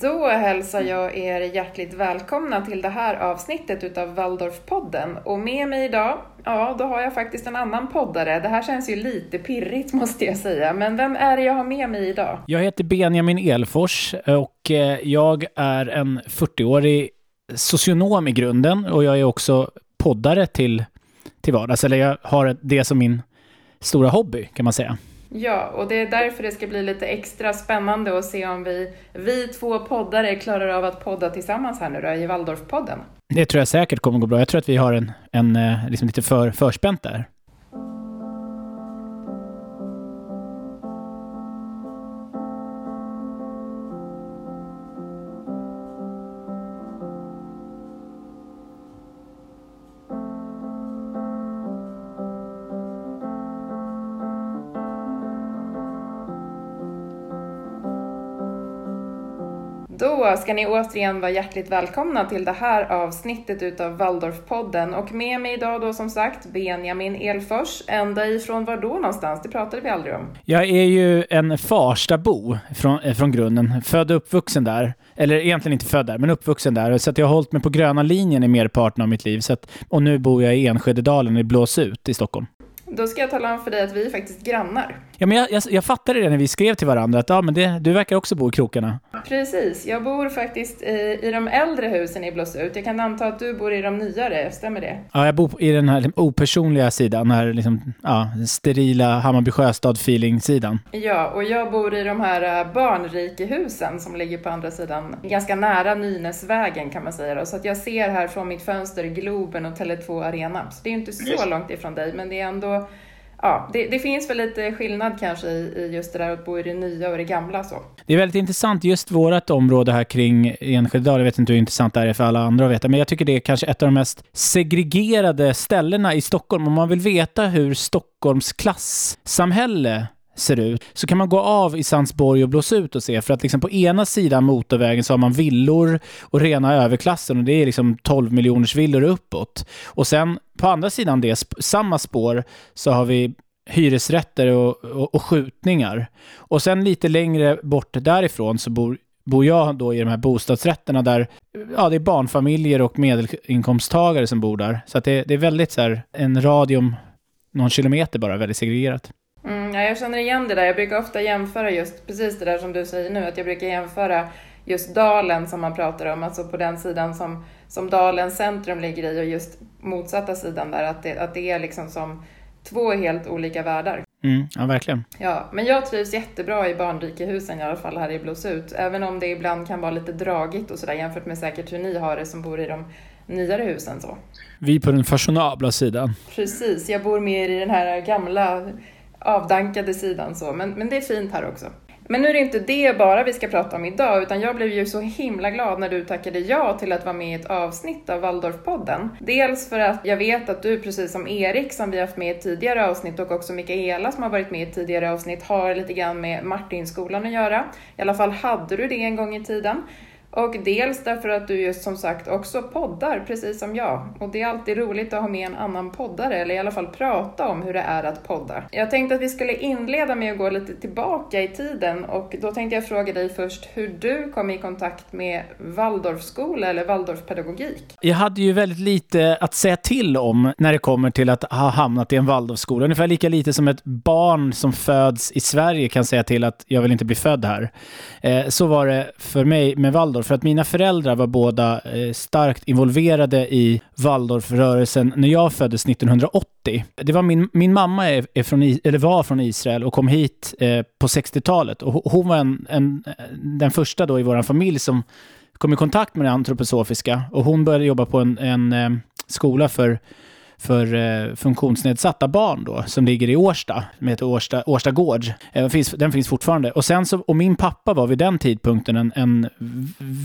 Då hälsar jag er hjärtligt välkomna till det här avsnittet utav Waldorfpodden. Och med mig idag, ja då har jag faktiskt en annan poddare. Det här känns ju lite pirrigt måste jag säga. Men vem är det jag har med mig idag? Jag heter Benjamin Elfors och eh, jag är en 40-årig socionom i grunden och jag är också poddare till, till vardags. Eller jag har det som min stora hobby kan man säga. Ja, och det är därför det ska bli lite extra spännande att se om vi, vi två poddare klarar av att podda tillsammans här nu då i Waldorfpodden. Det tror jag säkert kommer gå bra. Jag tror att vi har en, en eh, liksom lite för, förspänt där. Då ska ni återigen vara hjärtligt välkomna till det här avsnittet utav Waldorfpodden och med mig idag då som sagt Benjamin Elfors. Ända ifrån var då någonstans? Det pratade vi aldrig om. Jag är ju en Farstabo från, eh, från grunden. Född och uppvuxen där. Eller egentligen inte född där, men uppvuxen där. Så att jag har hållit mig på gröna linjen i merparten av mitt liv. Så att, och nu bor jag i Enskededalen i Blåsut i Stockholm. Då ska jag tala om för dig att vi är faktiskt grannar. Ja, men jag, jag, jag fattade det när vi skrev till varandra, att ja, men det, du verkar också bo i krokarna. Precis, jag bor faktiskt i, i de äldre husen i Blåsut. Jag kan anta att du bor i de nyare, stämmer det? Ja, jag bor i den här liksom, opersonliga sidan, den här liksom, ja, sterila Hammarby Sjöstad-feeling-sidan. Ja, och jag bor i de här äh, barnrikehusen som ligger på andra sidan, ganska nära Nynäsvägen kan man säga då. Så att jag ser här från mitt fönster Globen och Tele2 Arena. Så det är inte så långt ifrån dig, men det är ändå ja, det, det, finns väl lite skillnad kanske i, i, just det där att bo i det nya och det gamla så. Det är väldigt intressant, just vårt område här kring Enskededal, Jag vet inte hur intressant det är för alla andra att veta, men jag tycker det är kanske ett av de mest segregerade ställena i Stockholm. Om man vill veta hur Stockholms klassamhälle ser ut, så kan man gå av i Sandsborg och blåsa ut och se. För att liksom på ena sidan motorvägen så har man villor och rena överklassen och det är liksom 12 miljoners villor uppåt. Och sen på andra sidan det, samma spår, så har vi hyresrätter och, och, och skjutningar. Och sen lite längre bort därifrån så bor bor jag då i de här bostadsrätterna där ja, det är barnfamiljer och medelinkomsttagare som bor där. Så att det, det är väldigt så här, en radium någon kilometer bara, väldigt segregerat. Mm, ja, jag känner igen det där. Jag brukar ofta jämföra just precis det där som du säger nu, att jag brukar jämföra just dalen som man pratar om, alltså på den sidan som, som dalens centrum ligger i och just motsatta sidan där, att det, att det är liksom som två helt olika världar. Mm, ja, verkligen. Ja, men jag trivs jättebra i barnrikehusen i alla fall här i Blåsut, även om det ibland kan vara lite dragigt och sådär jämfört med säkert hur ni har det som bor i de nyare husen så. Vi på den fashionabla sidan. Precis, jag bor mer i den här gamla avdankade sidan så, men, men det är fint här också. Men nu är det inte det bara vi ska prata om idag, utan jag blev ju så himla glad när du tackade ja till att vara med i ett avsnitt av Waldorfpodden. Dels för att jag vet att du, precis som Erik som vi haft med i ett tidigare avsnitt och också Mikaela som har varit med i ett tidigare avsnitt, har lite grann med Martinskolan att göra. I alla fall hade du det en gång i tiden. Och dels därför att du just som sagt också poddar, precis som jag. Och det är alltid roligt att ha med en annan poddare, eller i alla fall prata om hur det är att podda. Jag tänkte att vi skulle inleda med att gå lite tillbaka i tiden och då tänkte jag fråga dig först hur du kom i kontakt med Waldorfskola eller Waldorfpedagogik. Jag hade ju väldigt lite att säga till om när det kommer till att ha hamnat i en Waldorfskola. Ungefär lika lite som ett barn som föds i Sverige kan säga till att jag vill inte bli född här. Eh, så var det för mig med Waldorf för att mina föräldrar var båda eh, starkt involverade i Waldorfrörelsen när jag föddes 1980. Det var min, min mamma är, är från, eller var från Israel och kom hit eh, på 60-talet. Och hon var en, en, den första då i vår familj som kom i kontakt med det antroposofiska. Och hon började jobba på en, en eh, skola för för eh, funktionsnedsatta barn då, som ligger i Årsta, som heter Årsta, Årsta gård. Eh, finns, den finns fortfarande. Och, sen så, och min pappa var vid den tidpunkten en, en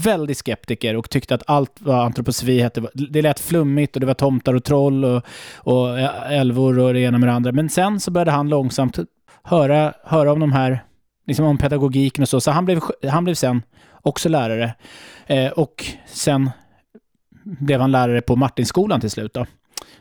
väldigt skeptiker och tyckte att allt vad antroposofi hette, det lät flummigt och det var tomtar och troll och, och eh, älvor och det ena med det andra. Men sen så började han långsamt höra, höra om de här, liksom om pedagogiken och så. Så han blev, han blev sen också lärare. Eh, och sen blev han lärare på Martinskolan till slut då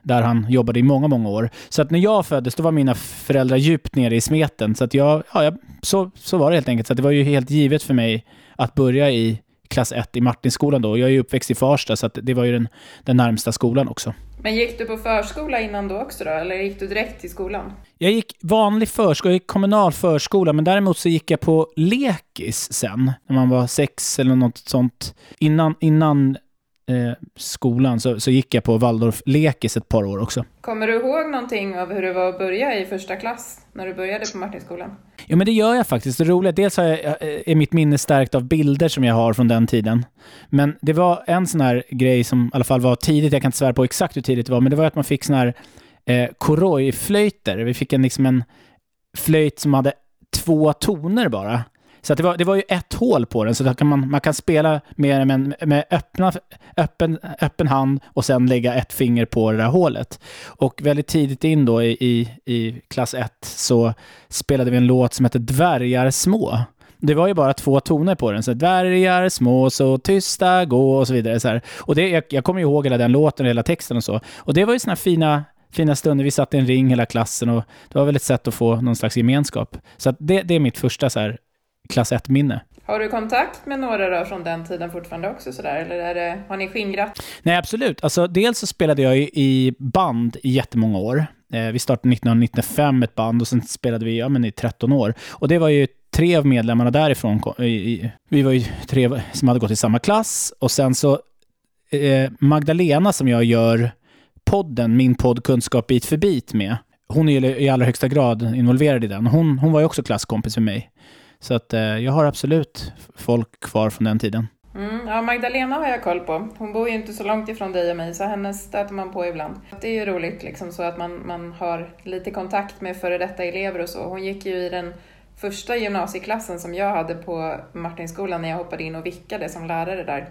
där han jobbade i många, många år. Så att när jag föddes, då var mina föräldrar djupt nere i smeten. Så att jag, ja, jag, så, så var det helt enkelt. Så det var ju helt givet för mig att börja i klass 1 i Martinskolan då. Jag är ju uppväxt i Farsta så det var ju den, den närmsta skolan också. Men gick du på förskola innan då också då, eller gick du direkt till skolan? Jag gick vanlig förskola, jag gick kommunal förskola, men däremot så gick jag på lekis sen, när man var sex eller något sånt. Innan, innan eh, skolan så, så gick jag på Waldorf lekis ett par år också. Kommer du ihåg någonting av hur det var att börja i första klass, när du började på Martinskolan? Ja, men det gör jag faktiskt. Det roliga, dels har jag, är mitt minne stärkt av bilder som jag har från den tiden. Men det var en sån här grej som i alla fall var tidigt, jag kan inte svära på exakt hur tidigt det var, men det var att man fick sån här eh, korojflöjter. Vi fick en, liksom en flöjt som hade två toner bara. Så det, var, det var ju ett hål på den, så kan man, man kan spela med, med, med öppna, öppen, öppen hand och sen lägga ett finger på det där hålet. Och väldigt tidigt in då i, i, i klass 1 så spelade vi en låt som hette Dvärgar små. Det var ju bara två toner på den, så dvärgar små, så tysta, gå och så vidare. Så här. Och det, jag, jag kommer ihåg hela den låten och hela texten och så. Och det var ju såna fina fina stunder. Vi satt i en ring hela klassen och det var väl ett sätt att få någon slags gemenskap. Så det, det är mitt första så här, klass 1-minne. Har du kontakt med några då från den tiden fortfarande också sådär, eller är det, har ni skingrat? Nej, absolut. Alltså, dels så spelade jag i band i jättemånga år. Eh, vi startade 1995 ett band och sen spelade vi ja, men i 13 år. Och det var ju tre av medlemmarna därifrån. Vi var ju tre som hade gått i samma klass och sen så eh, Magdalena som jag gör podden, min podd Kunskap bit för bit med. Hon är i allra högsta grad involverad i den. Hon, hon var ju också klasskompis med mig. Så att eh, jag har absolut folk kvar från den tiden. Mm, ja, Magdalena har jag koll på. Hon bor ju inte så långt ifrån dig och mig, så henne stöter man på ibland. Det är ju roligt liksom, så att man, man har lite kontakt med före detta elever och så. Hon gick ju i den första gymnasieklassen som jag hade på Martinskolan när jag hoppade in och vickade som lärare där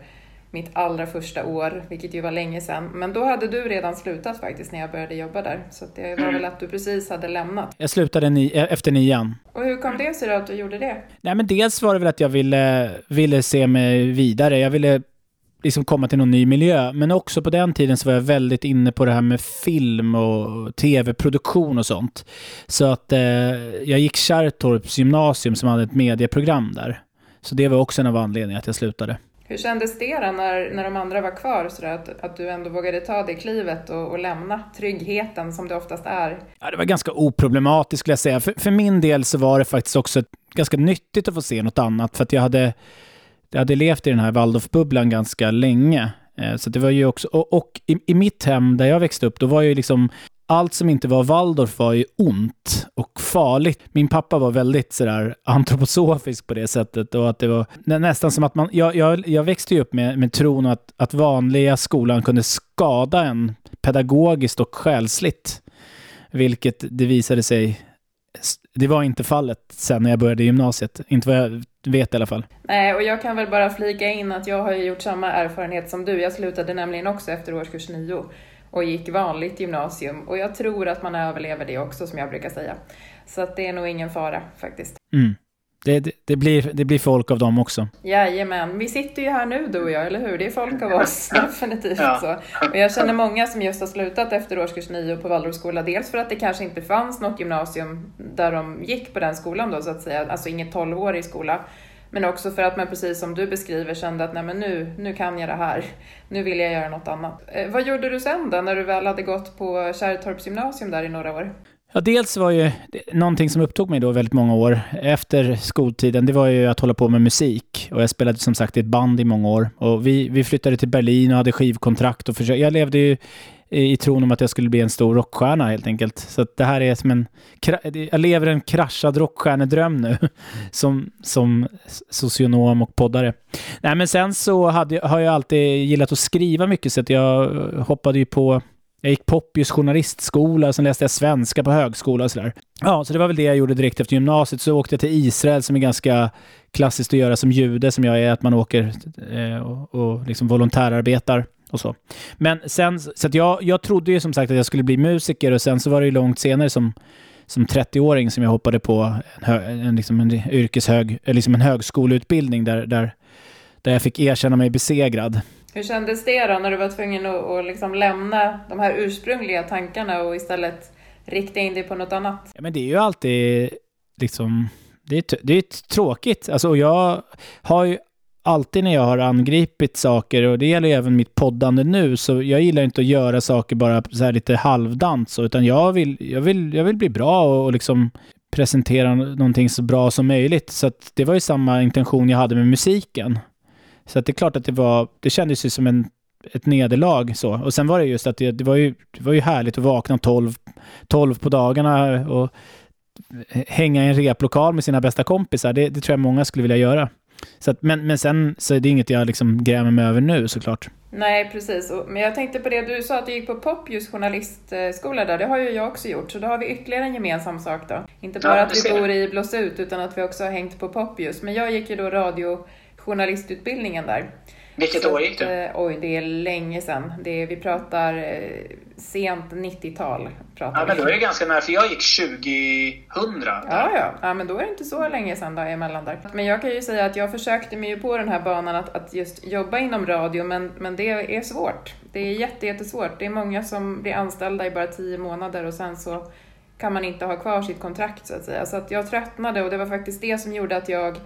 mitt allra första år, vilket ju var länge sedan. Men då hade du redan slutat faktiskt när jag började jobba där. Så det var mm. väl att du precis hade lämnat. Jag slutade ni e- efter nian. Och hur kom det sig då att du gjorde det? Nej men dels var det väl att jag ville, ville se mig vidare. Jag ville liksom komma till någon ny miljö. Men också på den tiden så var jag väldigt inne på det här med film och tv-produktion och sånt. Så att eh, jag gick Kärrtorps gymnasium som hade ett medieprogram där. Så det var också en av anledningarna att jag slutade. Hur kändes det då när, när de andra var kvar, så att, att du ändå vågade ta det klivet och, och lämna tryggheten som det oftast är? Ja, det var ganska oproblematiskt skulle jag säga. För, för min del så var det faktiskt också ganska nyttigt att få se något annat, för att jag hade, jag hade levt i den här Waldorfbubblan ganska länge. Eh, så det var ju också, och, och i, i, mitt hem där jag växte upp, då var ju liksom allt som inte var Waldorf var ju ont och farligt. Min pappa var väldigt sådär antroposofisk på det sättet och att det var nästan som att man, jag, jag, jag växte ju upp med, med tron att, att vanliga skolan kunde skada en pedagogiskt och själsligt. Vilket det visade sig, det var inte fallet sen när jag började gymnasiet. Inte vad jag vet i alla fall. Nej, och jag kan väl bara flika in att jag har ju gjort samma erfarenhet som du. Jag slutade nämligen också efter årskurs nio och gick vanligt gymnasium. Och jag tror att man överlever det också, som jag brukar säga. Så att det är nog ingen fara faktiskt. Mm. Det, det, det, blir, det blir folk av dem också. Jajamän. Vi sitter ju här nu du och jag, eller hur? Det är folk av oss, definitivt. Ja. Så. Och jag känner många som just har slutat efter årskurs 9 på Waldorfskola. Dels för att det kanske inte fanns något gymnasium där de gick på den skolan då, så att säga. Alltså inget 12-årig skola. Men också för att man precis som du beskriver kände att nej men nu, nu kan jag det här. Nu vill jag göra något annat. Eh, vad gjorde du sen då när du väl hade gått på Kärrtorps gymnasium där i några år? Ja, dels var ju någonting som upptog mig då väldigt många år efter skoltiden, det var ju att hålla på med musik. Och jag spelade som sagt i ett band i många år. Och vi, vi flyttade till Berlin och hade skivkontrakt och försökte, jag levde ju i tron om att jag skulle bli en stor rockstjärna helt enkelt. Så det här är som en... Jag lever en kraschad rockstjärnedröm nu som, som socionom och poddare. Nej, men sen så hade, har jag alltid gillat att skriva mycket så att jag eh, hoppade ju på jag gick Poppius journalistskola, sen läste jag svenska på högskola och sådär. Ja, så det var väl det jag gjorde direkt efter gymnasiet. Så åkte jag till Israel som är ganska klassiskt att göra som jude, som jag är, att man åker eh, och, och liksom volontärarbetar och så. Men sen, så att jag, jag trodde ju som sagt att jag skulle bli musiker och sen så var det ju långt senare som, som 30-åring som jag hoppade på en, hö, en, liksom en yrkeshög, liksom en högskoleutbildning där, där, där jag fick erkänna mig besegrad. Hur kändes det då när du var tvungen att, att liksom lämna de här ursprungliga tankarna och istället rikta in dig på något annat? Ja, men det är ju alltid liksom, det är, det är tråkigt. Alltså, jag har ju alltid när jag har angripit saker, och det gäller ju även mitt poddande nu, så jag gillar inte att göra saker bara så här lite halvdant så, utan jag vill, jag vill, jag vill bli bra och, och liksom presentera någonting så bra som möjligt. Så att det var ju samma intention jag hade med musiken. Så att det är klart att det var, det kändes ju som en, ett nederlag så. Och sen var det just att det, det var, ju, det var ju härligt att vakna 12, 12 på dagarna och hänga i en replokal med sina bästa kompisar. Det, det tror jag många skulle vilja göra. Så att, men, men sen så är det inget jag liksom grämer mig över nu såklart. Nej, precis. Men jag tänkte på det, du sa att du gick på Popljus journalistskola där. Det har ju jag också gjort, så då har vi ytterligare en gemensam sak då. Inte bara ja, att vi bor i Blåsut, utan att vi också har hängt på Popljus. Men jag gick ju då radiojournalistutbildningen där. Vilket år gick du? Eh, oj, det är länge sedan. Det är, vi pratar eh, sent 90-tal. Ja, men då är det ganska nära, för jag gick 2000. Ja, ja. ja, men då är det inte så länge sedan då emellan där. Men jag kan ju säga att jag försökte mig på den här banan att, att just jobba inom radio, men, men det är svårt. Det är jätte, jättesvårt. Det är många som blir anställda i bara tio månader och sen så kan man inte ha kvar sitt kontrakt så att säga. Så att jag tröttnade och det var faktiskt det som gjorde att jag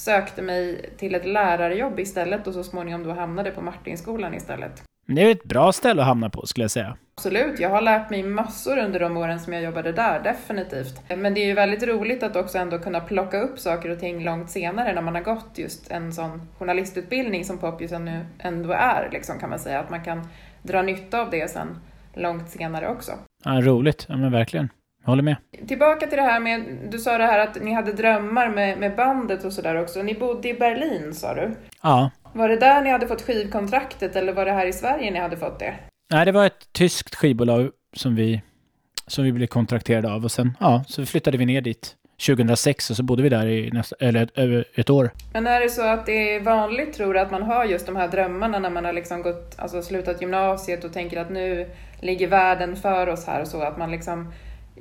sökte mig till ett lärarjobb istället och så småningom då hamnade på Martinskolan istället. Det är ett bra ställe att hamna på skulle jag säga. Absolut, jag har lärt mig massor under de åren som jag jobbade där, definitivt. Men det är ju väldigt roligt att också ändå kunna plocka upp saker och ting långt senare när man har gått just en sån journalistutbildning som Poppius nu ändå är, liksom, kan man säga. Att man kan dra nytta av det sen långt senare också. Ja, roligt, ja men verkligen. Jag håller med. Tillbaka till det här med, du sa det här att ni hade drömmar med, med bandet och sådär också. Ni bodde i Berlin sa du? Ja. Var det där ni hade fått skivkontraktet eller var det här i Sverige ni hade fått det? Nej, det var ett tyskt skivbolag som vi, som vi blev kontrakterade av och sen, ja, så flyttade vi ner dit 2006 och så bodde vi där i nästa, eller ett, ett, år. Men är det så att det är vanligt tror du att man har just de här drömmarna när man har liksom gått, alltså slutat gymnasiet och tänker att nu ligger världen för oss här och så att man liksom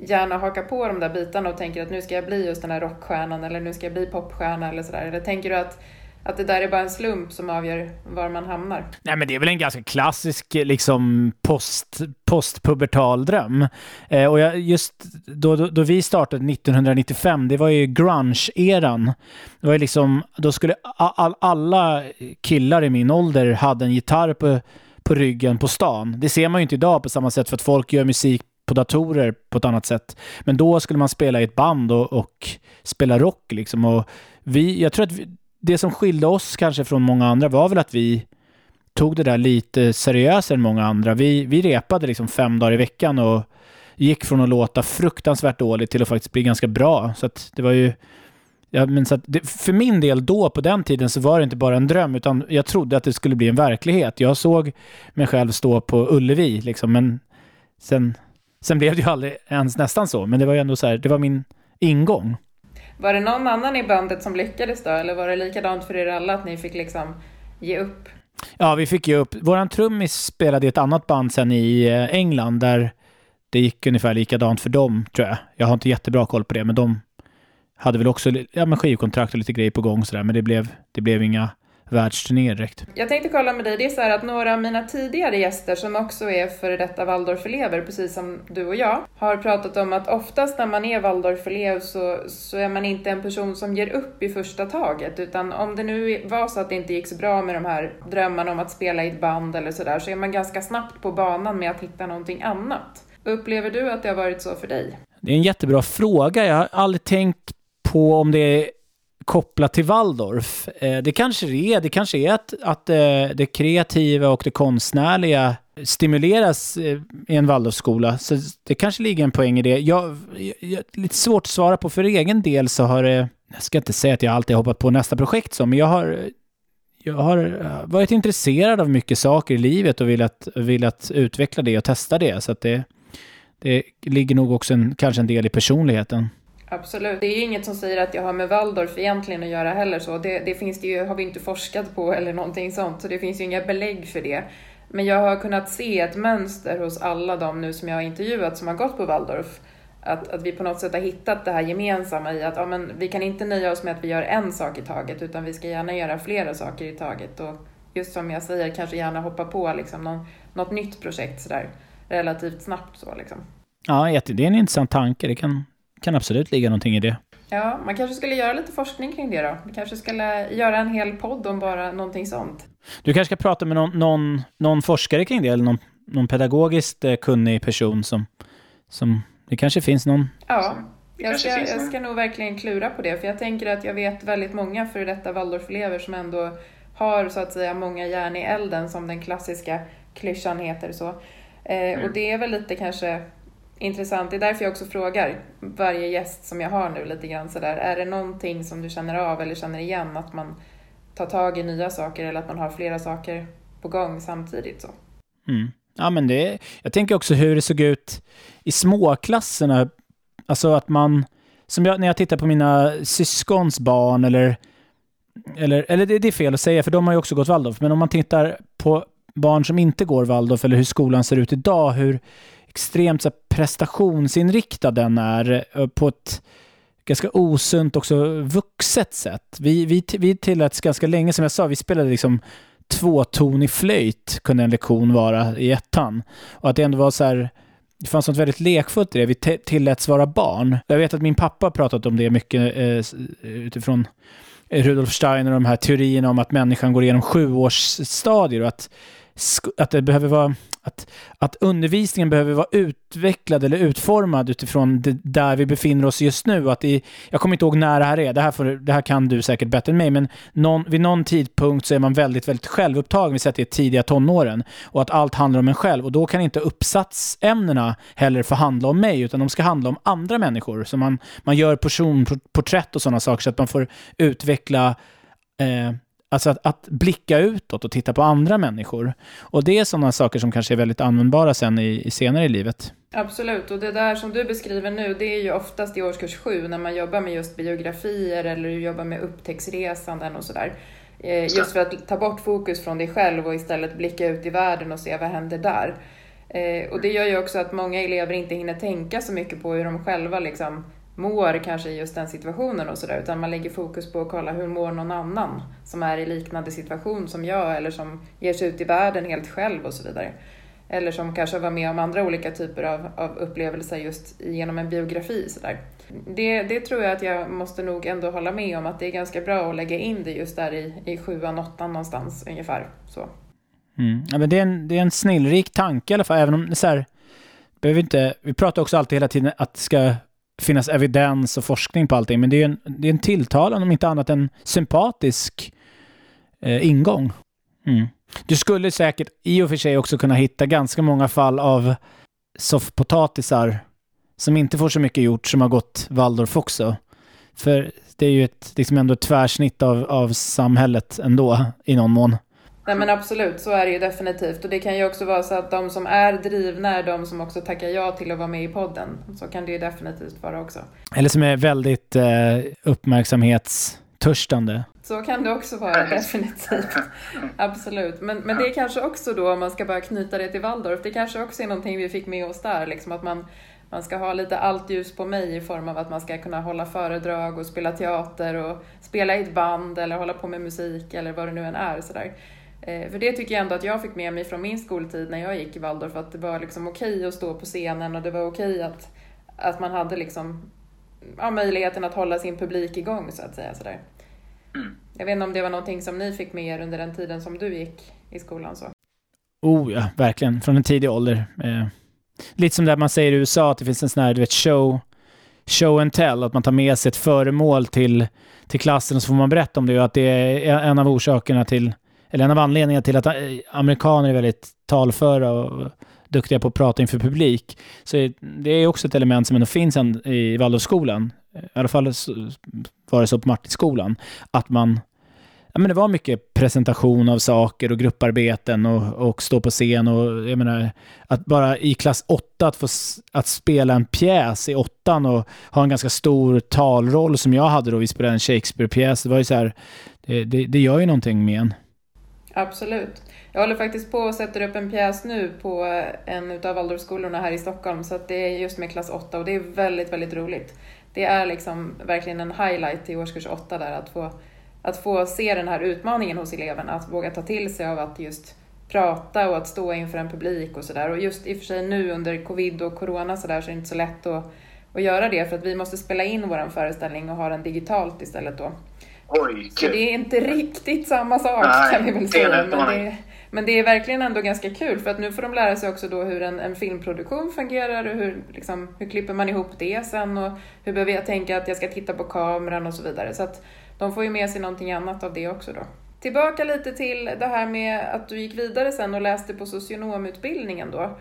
gärna hakar på de där bitarna och tänker att nu ska jag bli just den här rockstjärnan eller nu ska jag bli popstjärna eller sådär? Eller tänker du att att det där är bara en slump som avgör var man hamnar. Nej, men det är väl en ganska klassisk liksom post, postpubertal dröm. Eh, och jag, just då, då, då, vi startade 1995, det var ju grunge-eran. Det var ju liksom, då skulle all, alla killar i min ålder hade en gitarr på, på ryggen på stan. Det ser man ju inte idag på samma sätt för att folk gör musik på datorer på ett annat sätt. Men då skulle man spela i ett band och, och spela rock liksom. Och vi, jag tror att vi, det som skilde oss kanske från många andra var väl att vi tog det där lite seriösare än många andra. Vi, vi repade liksom fem dagar i veckan och gick från att låta fruktansvärt dåligt till att faktiskt bli ganska bra. Så att det var ju... Ja, men så det, för min del då, på den tiden, så var det inte bara en dröm, utan jag trodde att det skulle bli en verklighet. Jag såg mig själv stå på Ullevi, liksom, men sen, sen blev det ju aldrig ens nästan så. Men det var ju ändå så här, det var min ingång. Var det någon annan i bandet som lyckades då, eller var det likadant för er alla att ni fick liksom ge upp? Ja, vi fick ge upp. Våran trummis spelade i ett annat band sen i eh, England där det gick ungefär likadant för dem, tror jag. Jag har inte jättebra koll på det, men de hade väl också ja, men skivkontrakt och lite grejer på gång sådär, men det blev, det blev inga världsturné direkt. Jag tänkte kolla med dig, det är så här att några av mina tidigare gäster som också är före detta Waldorfelever, precis som du och jag, har pratat om att oftast när man är Waldorfelev så, så är man inte en person som ger upp i första taget, utan om det nu var så att det inte gick så bra med de här drömmarna om att spela i ett band eller sådär, så är man ganska snabbt på banan med att hitta någonting annat. Upplever du att det har varit så för dig? Det är en jättebra fråga. Jag har aldrig tänkt på om det är kopplat till Waldorf. Eh, det kanske det är. Det kanske är att, att eh, det kreativa och det konstnärliga stimuleras eh, i en Waldorfskola. Så det kanske ligger en poäng i det. Jag, jag, lite svårt att svara på. För egen del så har det... Jag ska inte säga att jag alltid har hoppat på nästa projekt så, men jag har jag har eh, varit intresserad av mycket saker i livet och velat, velat utveckla det och testa det. Så att det, det ligger nog också en, kanske en del i personligheten. Absolut. Det är ju inget som säger att jag har med Waldorf egentligen att göra heller så. Det, det finns det ju, har vi inte forskat på eller någonting sånt, så det finns ju inga belägg för det. Men jag har kunnat se ett mönster hos alla de nu som jag har intervjuat som har gått på Waldorf. Att, att vi på något sätt har hittat det här gemensamma i att ja, men vi kan inte nöja oss med att vi gör en sak i taget utan vi ska gärna göra flera saker i taget. Och just som jag säger, kanske gärna hoppa på liksom någon, något nytt projekt sådär relativt snabbt så liksom. Ja, det är en intressant tanke. Det kan, kan absolut ligga någonting i det. Ja, man kanske skulle göra lite forskning kring det då. Vi kanske skulle göra en hel podd om bara någonting sånt. Du kanske ska prata med någon, någon, någon forskare kring det, eller någon, någon pedagogiskt eh, kunnig person som, som... Det kanske finns någon... Ja, jag ska, jag ska nog verkligen klura på det, för jag tänker att jag vet väldigt många före detta Waldorfelever som ändå har så att säga många järn i elden, som den klassiska klyschan heter så. Eh, mm. Och det är väl lite kanske intressant. Det är därför jag också frågar varje gäst som jag har nu lite grann sådär. Är det någonting som du känner av eller känner igen? Att man tar tag i nya saker eller att man har flera saker på gång samtidigt så. Mm. Ja, men det, jag tänker också hur det såg ut i småklasserna. Alltså att man, som jag, när jag tittar på mina syskons barn eller, eller, eller det, det är fel att säga för de har ju också gått Waldorf, men om man tittar på barn som inte går Waldorf eller hur skolan ser ut idag, hur extremt så prestationsinriktad den är eh, på ett ganska osunt, också vuxet sätt. Vi, vi, vi tilläts ganska länge, som jag sa, vi spelade liksom tvåtonig flöjt, kunde en lektion vara i ettan. Och att det ändå var så här, det fanns något väldigt lekfullt i det. Vi tilläts vara barn. Jag vet att min pappa har pratat om det mycket eh, utifrån Rudolf Steiner och de här teorierna om att människan går igenom sjuårsstadier och att, att det behöver vara att, att undervisningen behöver vara utvecklad eller utformad utifrån det, där vi befinner oss just nu. Att i, jag kommer inte ihåg när det här är, det här, får, det här kan du säkert bättre än mig, men någon, vid någon tidpunkt så är man väldigt, väldigt självupptagen, vi säger att det är tidiga tonåren, och att allt handlar om en själv. Och då kan inte uppsatsämnena heller få handla om mig, utan de ska handla om andra människor. Så man, man gör personporträtt och sådana saker så att man får utveckla eh, Alltså att, att, blicka utåt och titta på andra människor. Och det är sådana saker som kanske är väldigt användbara sen i, i senare i livet. Absolut, och det där som du beskriver nu, det är ju oftast i årskurs sju när man jobbar med just biografier eller jobbar med upptäcktsresanden och sådär. Eh, just för att ta bort fokus från dig själv och istället blicka ut i världen och se vad händer där. Eh, och det gör ju också att många elever inte hinner tänka så mycket på hur de själva liksom mår kanske i just den situationen och sådär, utan man lägger fokus på att kolla hur mår någon annan som är i liknande situation som jag eller som ger sig ut i världen helt själv och så vidare. Eller som kanske var med om andra olika typer av, av upplevelser just genom en biografi. Så Det, det tror jag att jag måste nog ändå hålla med om att det är ganska bra att lägga in det just där i, i sjuan, åttan någonstans ungefär. Så. Mm. Ja, men det, är en, det är en snillrik tanke i alla fall, även om det så här, behöver inte, vi pratar också alltid hela tiden att det ska finnas evidens och forskning på allting, men det är en, det är en tilltalande, om inte annat en sympatisk eh, ingång. Mm. Du skulle säkert i och för sig också kunna hitta ganska många fall av soffpotatisar som inte får så mycket gjort som har gått Waldorf också. För det är ju ett, liksom ändå ett tvärsnitt av, av samhället ändå i någon mån. Nej men absolut, så är det ju definitivt. Och det kan ju också vara så att de som är drivna är de som också tackar ja till att vara med i podden. Så kan det ju definitivt vara också. Eller som är väldigt eh, uppmärksamhetstörstande. Så kan det också vara, definitivt. Absolut. Men, men det är kanske också då, om man ska bara knyta det till Waldorf, det kanske också är någonting vi fick med oss där, liksom att man, man ska ha lite allt ljus på mig i form av att man ska kunna hålla föredrag och spela teater och spela i ett band eller hålla på med musik eller vad det nu än är. Sådär. Eh, för det tycker jag ändå att jag fick med mig från min skoltid när jag gick i Waldorf, att det var liksom okej att stå på scenen och det var okej att, att man hade liksom, ja, möjligheten att hålla sin publik igång så att säga. Sådär. Mm. Jag vet inte om det var någonting som ni fick med er under den tiden som du gick i skolan? Så. Oh ja, verkligen. Från en tidig ålder. Eh, lite som det man säger i USA, att det finns en sån här du vet, show, show and tell, att man tar med sig ett föremål till, till klassen och så får man berätta om det och att det är en av orsakerna till eller en av anledningarna till att eh, amerikaner är väldigt talföra och duktiga på att prata inför publik. Så det är också ett element som ändå finns i Waldorfskolan. I alla fall var det så på Martinskolan. Att man Ja, men det var mycket presentation av saker och grupparbeten och, och stå på scen och jag menar att bara i klass 8 att få att spela en pjäs i åttan och ha en ganska stor talroll som jag hade då vi spelade en Shakespeare-pjäs. Det var ju så här, det, det, det gör ju någonting med en. Absolut. Jag håller faktiskt på och sätter upp en pjäs nu på eh, en utav Waldorfskolorna här i Stockholm, så att det är just med klass 8 och det är väldigt, väldigt roligt. Det är liksom verkligen en highlight i årskurs 8 där, att få, att få se den här utmaningen hos eleverna, att våga ta till sig av att just prata och att stå inför en publik och sådär. Och just i och för sig nu under covid och corona så där så är det inte så lätt att att göra det för att vi måste spela in vår föreställning och ha den digitalt istället då. Oj, Så det är inte riktigt samma sak Nej, kan vi väl säga. Men det, men det är verkligen ändå ganska kul för att nu får de lära sig också då hur en, en filmproduktion fungerar och hur, liksom, hur klipper man ihop det sen och hur behöver jag tänka att jag ska titta på kameran och så vidare. Så att de får ju med sig någonting annat av det också då. Tillbaka lite till det här med att du gick vidare sen och läste på socionomutbildningen då.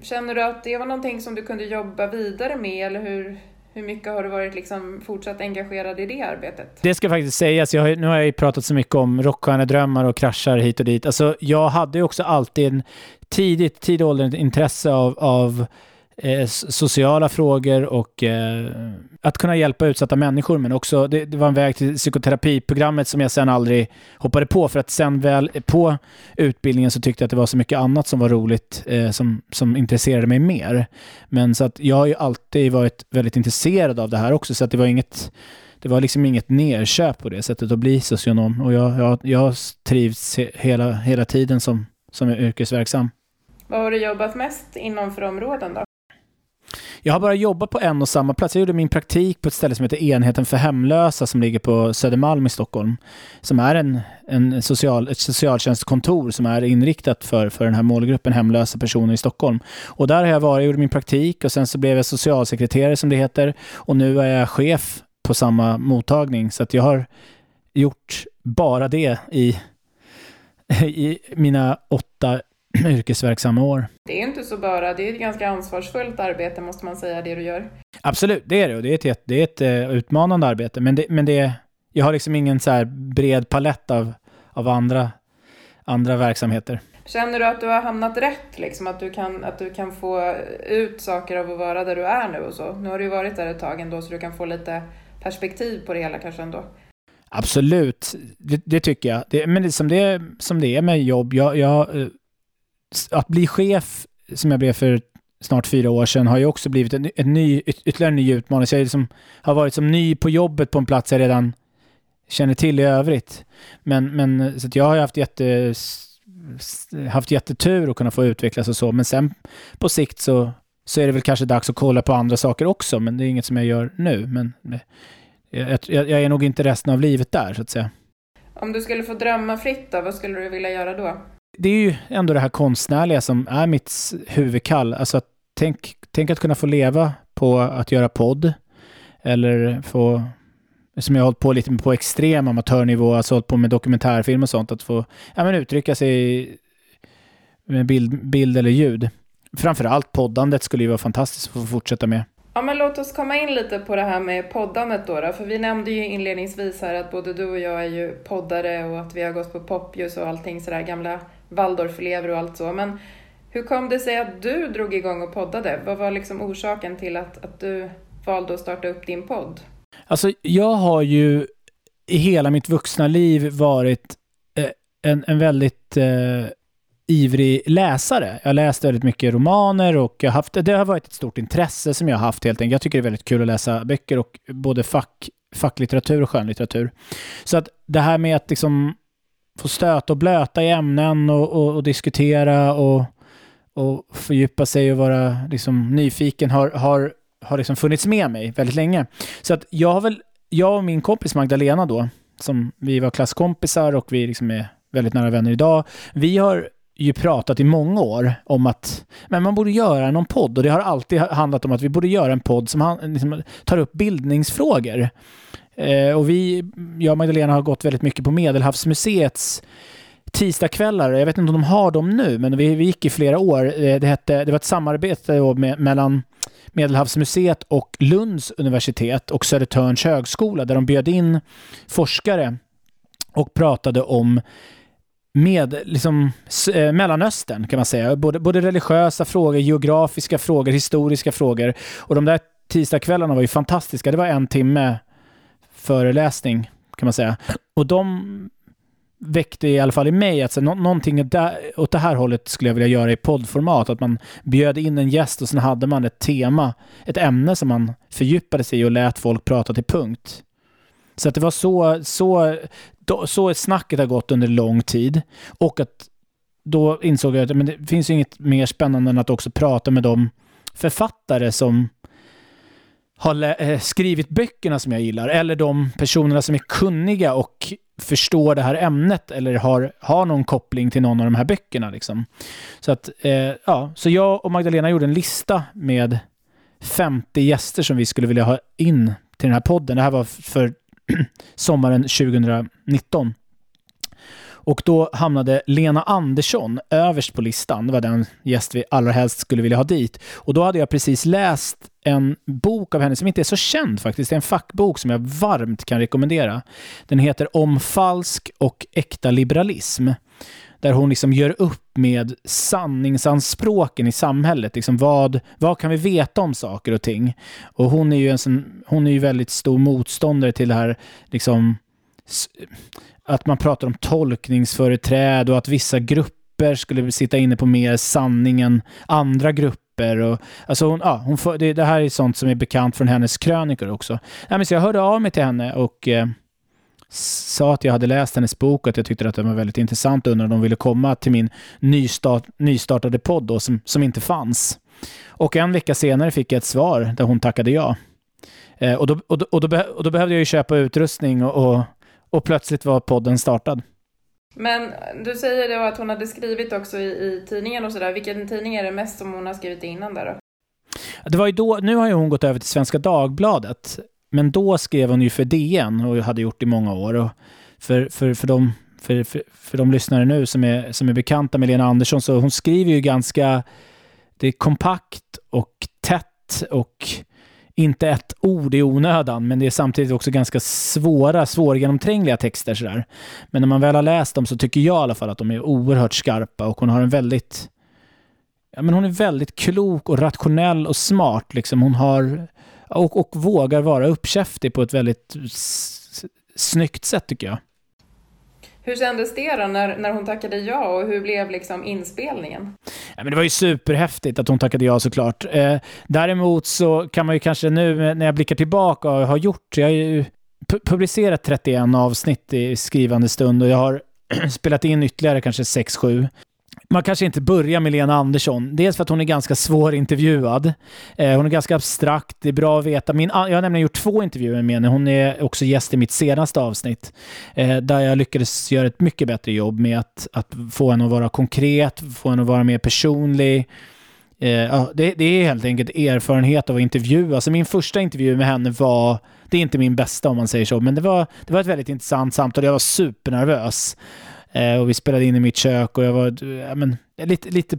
Känner du att det var någonting som du kunde jobba vidare med eller hur, hur mycket har du varit liksom fortsatt engagerad i det arbetet? Det ska faktiskt sägas. Jag har, nu har jag ju pratat så mycket om rockstjärnedrömmar och kraschar hit och dit. Alltså, jag hade ju också alltid en tidigt, tidig ålder ett intresse av, av eh, sociala frågor och eh, att kunna hjälpa utsatta människor. Men också, det, det var en väg till psykoterapiprogrammet som jag sen aldrig hoppade på. För att sen väl på utbildningen så tyckte jag att det var så mycket annat som var roligt eh, som, som intresserade mig mer. Men så att jag har ju alltid varit väldigt intresserad av det här också. Så att det var inget det var liksom inget nerköp på det sättet att bli socionom. Och jag, jag, jag har trivts hela, hela tiden som, som yrkesverksam. Vad har du jobbat mest inom för områden då? Jag har bara jobbat på en och samma plats. Jag gjorde min praktik på ett ställe som heter Enheten för hemlösa som ligger på Södermalm i Stockholm. Som är en, en social, ett socialtjänstkontor som är inriktat för, för den här målgruppen hemlösa personer i Stockholm. Och där har jag varit, jag gjorde min praktik och sen så blev jag socialsekreterare som det heter. Och nu är jag chef på samma mottagning. Så att jag har gjort bara det i, i mina åtta yrkesverksamma år. Det är inte så bara, det är ett ganska ansvarsfullt arbete måste man säga, det du gör. Absolut, det är det. Och det är ett, det är ett eh, utmanande arbete. Men, det, men det, jag har liksom ingen så här bred palett av, av andra, andra verksamheter. Känner du att du har hamnat rätt, liksom? att, du kan, att du kan få ut saker av att vara där du är nu och så? Nu har du ju varit där ett tag ändå, så du kan få lite perspektiv på det hela kanske ändå. Absolut, det, det tycker jag. Det, men det, som, det, som det är med jobb, jag, jag, eh, att bli chef, som jag blev för snart fyra år sedan, har ju också blivit en, en ny, ytterligare en ny utmaning. Så jag liksom, har varit som ny på jobbet på en plats jag redan känner till i övrigt. Men, men så att jag har ju haft, jätte, haft jättetur att kunna få utvecklas och så. Men sen på sikt så, så är det väl kanske dags att kolla på andra saker också. Men det är inget som jag gör nu. Men eh, jag, jag, jag är nog inte resten av livet där, så att säga. Om du skulle få drömma fritt då, vad skulle du vilja göra då? Det är ju ändå det här konstnärliga som är mitt huvudkall. Alltså, att tänk, tänk att kunna få leva på att göra podd. Eller få, som jag har hållit på lite med på extrem amatörnivå, alltså hållit på med dokumentärfilm och sånt, att få ja, men uttrycka sig med bild, bild eller ljud. Framförallt poddandet skulle ju vara fantastiskt att få fortsätta med. Ja, men låt oss komma in lite på det här med poddandet då, då. För vi nämnde ju inledningsvis här att både du och jag är ju poddare och att vi har gått på Popljus och allting sådär, gamla Waldorfelever och allt så. Men hur kom det sig att du drog igång och poddade? Vad var liksom orsaken till att, att du valde att starta upp din podd? Alltså, jag har ju i hela mitt vuxna liv varit eh, en, en väldigt eh, ivrig läsare. Jag har läst väldigt mycket romaner och jag haft, det har varit ett stort intresse som jag har haft helt enkelt. Jag tycker det är väldigt kul att läsa böcker och både fack, facklitteratur och skönlitteratur. Så att det här med att liksom få stöta och blöta i ämnen och, och, och diskutera och, och fördjupa sig och vara liksom nyfiken har, har, har liksom funnits med mig väldigt länge. Så att jag har väl, jag och min kompis Magdalena då, som vi var klasskompisar och vi liksom är väldigt nära vänner idag, vi har ju pratat i många år om att men man borde göra någon podd och det har alltid handlat om att vi borde göra en podd som han, liksom, tar upp bildningsfrågor. Eh, och vi, jag och Magdalena har gått väldigt mycket på Medelhavsmuseets tisdagskvällar. Jag vet inte om de har dem nu, men vi, vi gick i flera år. Eh, Det, hette, det var ett samarbete då med, mellan Medelhavsmuseet och Lunds universitet och Södertörns högskola där de bjöd in forskare och pratade om med liksom, eh, Mellanöstern kan man säga. Både, både religiösa frågor, geografiska frågor, historiska frågor. Och de där tisdagskvällarna var ju fantastiska. Det var en timme föreläsning kan man säga. Och de väckte i alla fall i mig att så, nå- någonting där, åt det här hållet skulle jag vilja göra i poddformat. Att man bjöd in en gäst och sen hade man ett tema, ett ämne som man fördjupade sig i och lät folk prata till punkt. Så att det var så, så, då, så snacket har gått under lång tid. Och att då insåg jag att men det finns ju inget mer spännande än att också prata med de författare som har eh, skrivit böckerna som jag gillar, eller de personerna som är kunniga och förstår det här ämnet eller har, har någon koppling till någon av de här böckerna. Liksom. Så, att, eh, ja, så jag och Magdalena gjorde en lista med 50 gäster som vi skulle vilja ha in till den här podden. Det här var för sommaren 2019. Och då hamnade Lena Andersson överst på listan. Det var den gäst vi allra helst skulle vilja ha dit. Och då hade jag precis läst en bok av henne som inte är så känd faktiskt. Det är en fackbok som jag varmt kan rekommendera. Den heter Om falsk och äkta liberalism. Där hon liksom gör upp med sanningsanspråken i samhället. Liksom vad, vad kan vi veta om saker och ting? Och hon är ju en sån, hon är ju väldigt stor motståndare till det här liksom att man pratar om tolkningsföreträde och att vissa grupper skulle sitta inne på mer sanning än andra grupper. Och, alltså hon, ja, hon det, det, här är sånt som är bekant från hennes krönikor också. Ja, men så jag hörde av mig till henne och eh, sa att jag hade läst hennes bok och att jag tyckte att den var väldigt intressant och undrade om de ville komma till min nystart, nystartade podd då, som, som inte fanns. Och en vecka senare fick jag ett svar där hon tackade ja. Eh, och, då, och, då, och, då, och, då, behövde jag ju köpa utrustning och, och och plötsligt var podden startad. Men du säger då att hon hade skrivit också i, i tidningen och sådär. Vilken tidning är det mest som hon har skrivit innan där då? Det var ju då, nu har ju hon gått över till Svenska Dagbladet. Men då skrev hon ju för DN och hade gjort i många år. Och för, för, för, de, för, för, för de lyssnare nu som är, som är bekanta med Lena Andersson så hon skriver ju ganska... Det är kompakt och tätt och inte ett ord i onödan, men det är samtidigt också ganska svåra, svårgenomträngliga texter. Sådär. Men när man väl har läst dem så tycker jag i alla fall att de är oerhört skarpa och hon har en väldigt ja, men hon är väldigt klok och rationell och smart. Liksom. Hon har, och, och vågar vara uppkäftig på ett väldigt snyggt sätt tycker jag. Hur kändes det då när, när hon tackade ja och hur blev liksom inspelningen? Ja, men det var ju superhäftigt att hon tackade ja såklart. Eh, däremot så kan man ju kanske nu eh, när jag blickar tillbaka och har gjort, jag har ju publicerat 31 avsnitt i skrivande stund och jag har spelat in ytterligare kanske 6-7 man kanske inte börjar med Lena Andersson. Dels för att hon är ganska svårintervjuad. Eh, hon är ganska abstrakt. Det är bra att veta. Min, jag har nämligen gjort två intervjuer med henne. Hon är också gäst i mitt senaste avsnitt. Eh, där jag lyckades göra ett mycket bättre jobb med att, att få henne att vara konkret, få henne att vara mer personlig. Eh, ja, det, det, är helt enkelt erfarenhet av att intervjua. Alltså min första intervju med henne var, det är inte min bästa om man säger så, men det var, det var ett väldigt intressant samtal. Jag var supernervös. Eh, och vi spelade in i mitt kök och jag var ja, men, lite, lite,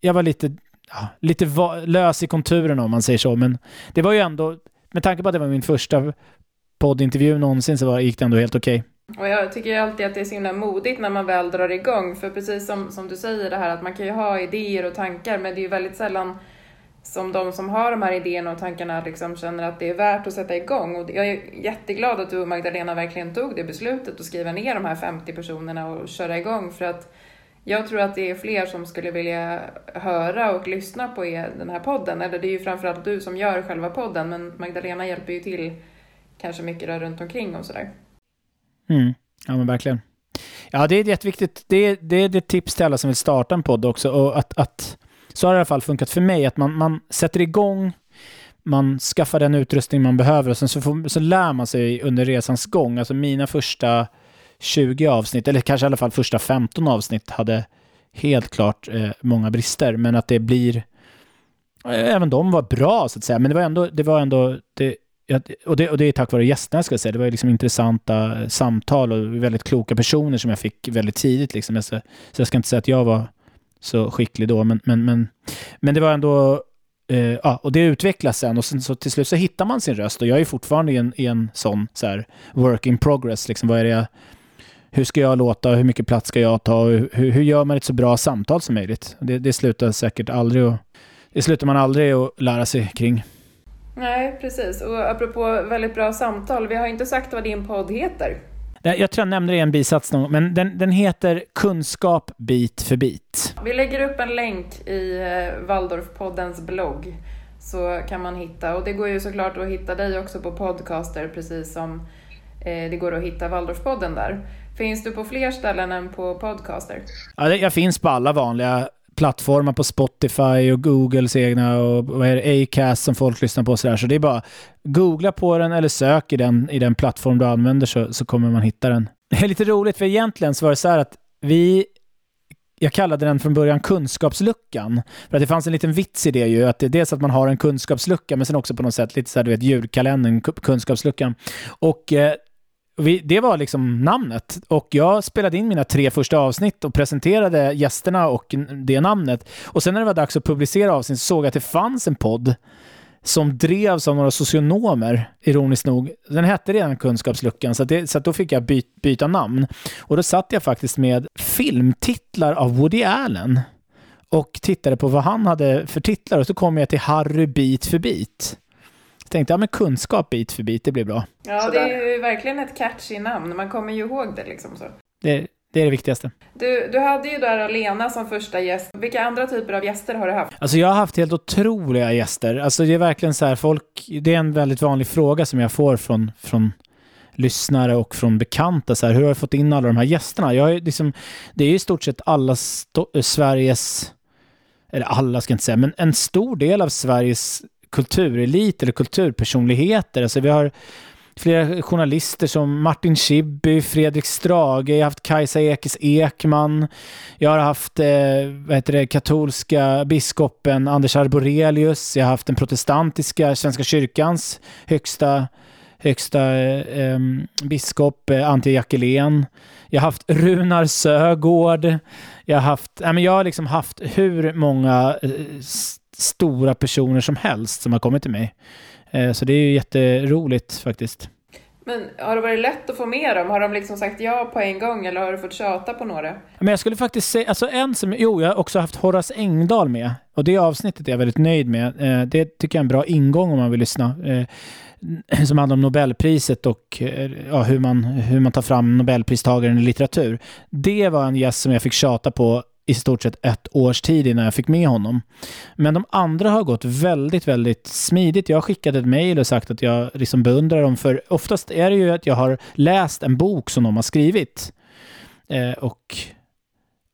jag var lite, ja, lite lös i konturerna om man säger så. Men det var ju ändå, med tanke på att det var min första poddintervju någonsin så var, gick det ändå helt okej. Okay. Och jag tycker alltid att det är så himla modigt när man väl drar igång. För precis som, som du säger det här att man kan ju ha idéer och tankar men det är ju väldigt sällan som de som har de här idéerna och tankarna liksom känner att det är värt att sätta igång. Och jag är jätteglad att du och Magdalena verkligen tog det beslutet att skriva ner de här 50 personerna och köra igång för att jag tror att det är fler som skulle vilja höra och lyssna på er, den här podden. Eller det är ju framförallt du som gör själva podden men Magdalena hjälper ju till kanske mycket där runt omkring och sådär. Mm. Ja men verkligen. Ja det är jätteviktigt. Det är, det är ett tips till alla som vill starta en podd också. Och att, att så har det i alla fall funkat för mig, att man, man sätter igång, man skaffar den utrustning man behöver och sen så, får, så lär man sig under resans gång. Alltså mina första 20 avsnitt, eller kanske i alla fall första 15 avsnitt, hade helt klart eh, många brister, men att det blir... Eh, även de var bra, så att säga, men det var ändå... Det var ändå det, och, det, och det är tack vare gästerna, ska jag säga. Det var liksom intressanta samtal och väldigt kloka personer som jag fick väldigt tidigt. Liksom. Så, så jag ska inte säga att jag var så skicklig då. Men, men, men, men det var ändå... Eh, ja, och det utvecklas sen och sen så till slut så hittar man sin röst och jag är fortfarande i en, i en sån så här, work in progress. Liksom, vad är det jag, hur ska jag låta? Hur mycket plats ska jag ta? Hur, hur gör man ett så bra samtal som möjligt? Det, det slutar säkert aldrig och, det slutar man aldrig att lära sig kring. Nej, precis. Och apropå väldigt bra samtal, vi har inte sagt vad din podd heter. Jag tror jag nämnde det i en bisats någon men den, den heter Kunskap bit för bit. Vi lägger upp en länk i eh, Waldorfpoddens blogg så kan man hitta, och det går ju såklart att hitta dig också på podcaster precis som eh, det går att hitta Waldorfpodden där. Finns du på fler ställen än på podcaster? Ja, jag finns på alla vanliga plattformar på Spotify och Googles egna och vad är det, Acast som folk lyssnar på och sådär. Så det är bara googla på den eller sök i den, i den plattform du använder så, så kommer man hitta den. Det är lite roligt för egentligen så var det så här att vi jag kallade den från början kunskapsluckan. För att det fanns en liten vits i det ju, att det är dels att man har en kunskapslucka, men sen också på något sätt lite så här, du vet, julkalendern, kunskapsluckan. Och eh, vi, det var liksom namnet. Och jag spelade in mina tre första avsnitt och presenterade gästerna och det namnet. Och sen när det var dags att publicera avsnitt så såg jag att det fanns en podd som drevs av några socionomer, ironiskt nog. Den hette redan Kunskapsluckan, så, det, så då fick jag by, byta namn. Och då satt jag faktiskt med filmtitlar av Woody Allen och tittade på vad han hade för titlar och så kom jag till Harry bit för bit. Jag tänkte, ja men kunskap bit för bit, det blir bra. Ja, det är ju verkligen ett catchy namn. Man kommer ju ihåg det liksom så. Det, det är det viktigaste. Du, du hade ju där Alena som första gäst. Vilka andra typer av gäster har du haft? Alltså jag har haft helt otroliga gäster. Alltså det är verkligen så här, folk, det är en väldigt vanlig fråga som jag får från, från lyssnare och från bekanta. Så här, hur har du fått in alla de här gästerna? Jag är liksom, det är i stort sett alla Sveriges, eller alla ska jag inte säga, men en stor del av Sveriges kulturelit eller kulturpersonligheter. Alltså vi har flera journalister som Martin Schibbye, Fredrik Strage, jag har haft Kajsa Ekis Ekman, jag har haft eh, vad heter det, katolska biskopen Anders Arborelius, jag har haft den protestantiska Svenska kyrkans högsta högsta eh, biskop eh, Antje Jackelén. Jag har haft Runar Sögård. Jag har haft, äh, men jag har liksom haft hur många eh, stora personer som helst som har kommit till mig. Eh, så det är ju jätteroligt faktiskt. Men har det varit lätt att få med dem? Har de liksom sagt ja på en gång eller har du fått tjata på några? Men jag skulle faktiskt säga, alltså en som, jo jag har också haft Horace Engdahl med. Och det avsnittet är jag väldigt nöjd med. Eh, det tycker jag är en bra ingång om man vill lyssna. Eh, som handlar om Nobelpriset och ja, hur, man, hur man tar fram Nobelpristagaren i litteratur. Det var en gäst som jag fick tjata på i stort sett ett års tid innan jag fick med honom. Men de andra har gått väldigt, väldigt smidigt. Jag har skickat ett mejl och sagt att jag liksom beundrar dem, för oftast är det ju att jag har läst en bok som de har skrivit. Eh, och,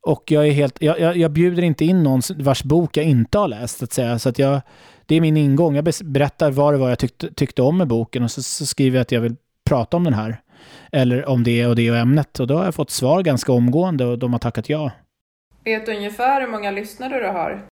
och jag är helt, jag, jag, jag, bjuder inte in någon vars bok jag inte har läst, så att säga. Så att jag, det är min ingång. Jag berättar vad det var jag tyckte, tyckte om med boken och så, så skriver jag att jag vill prata om den här. Eller om det och det och ämnet. Och då har jag fått svar ganska omgående och de har tackat ja. Vet du ungefär hur många lyssnare du har?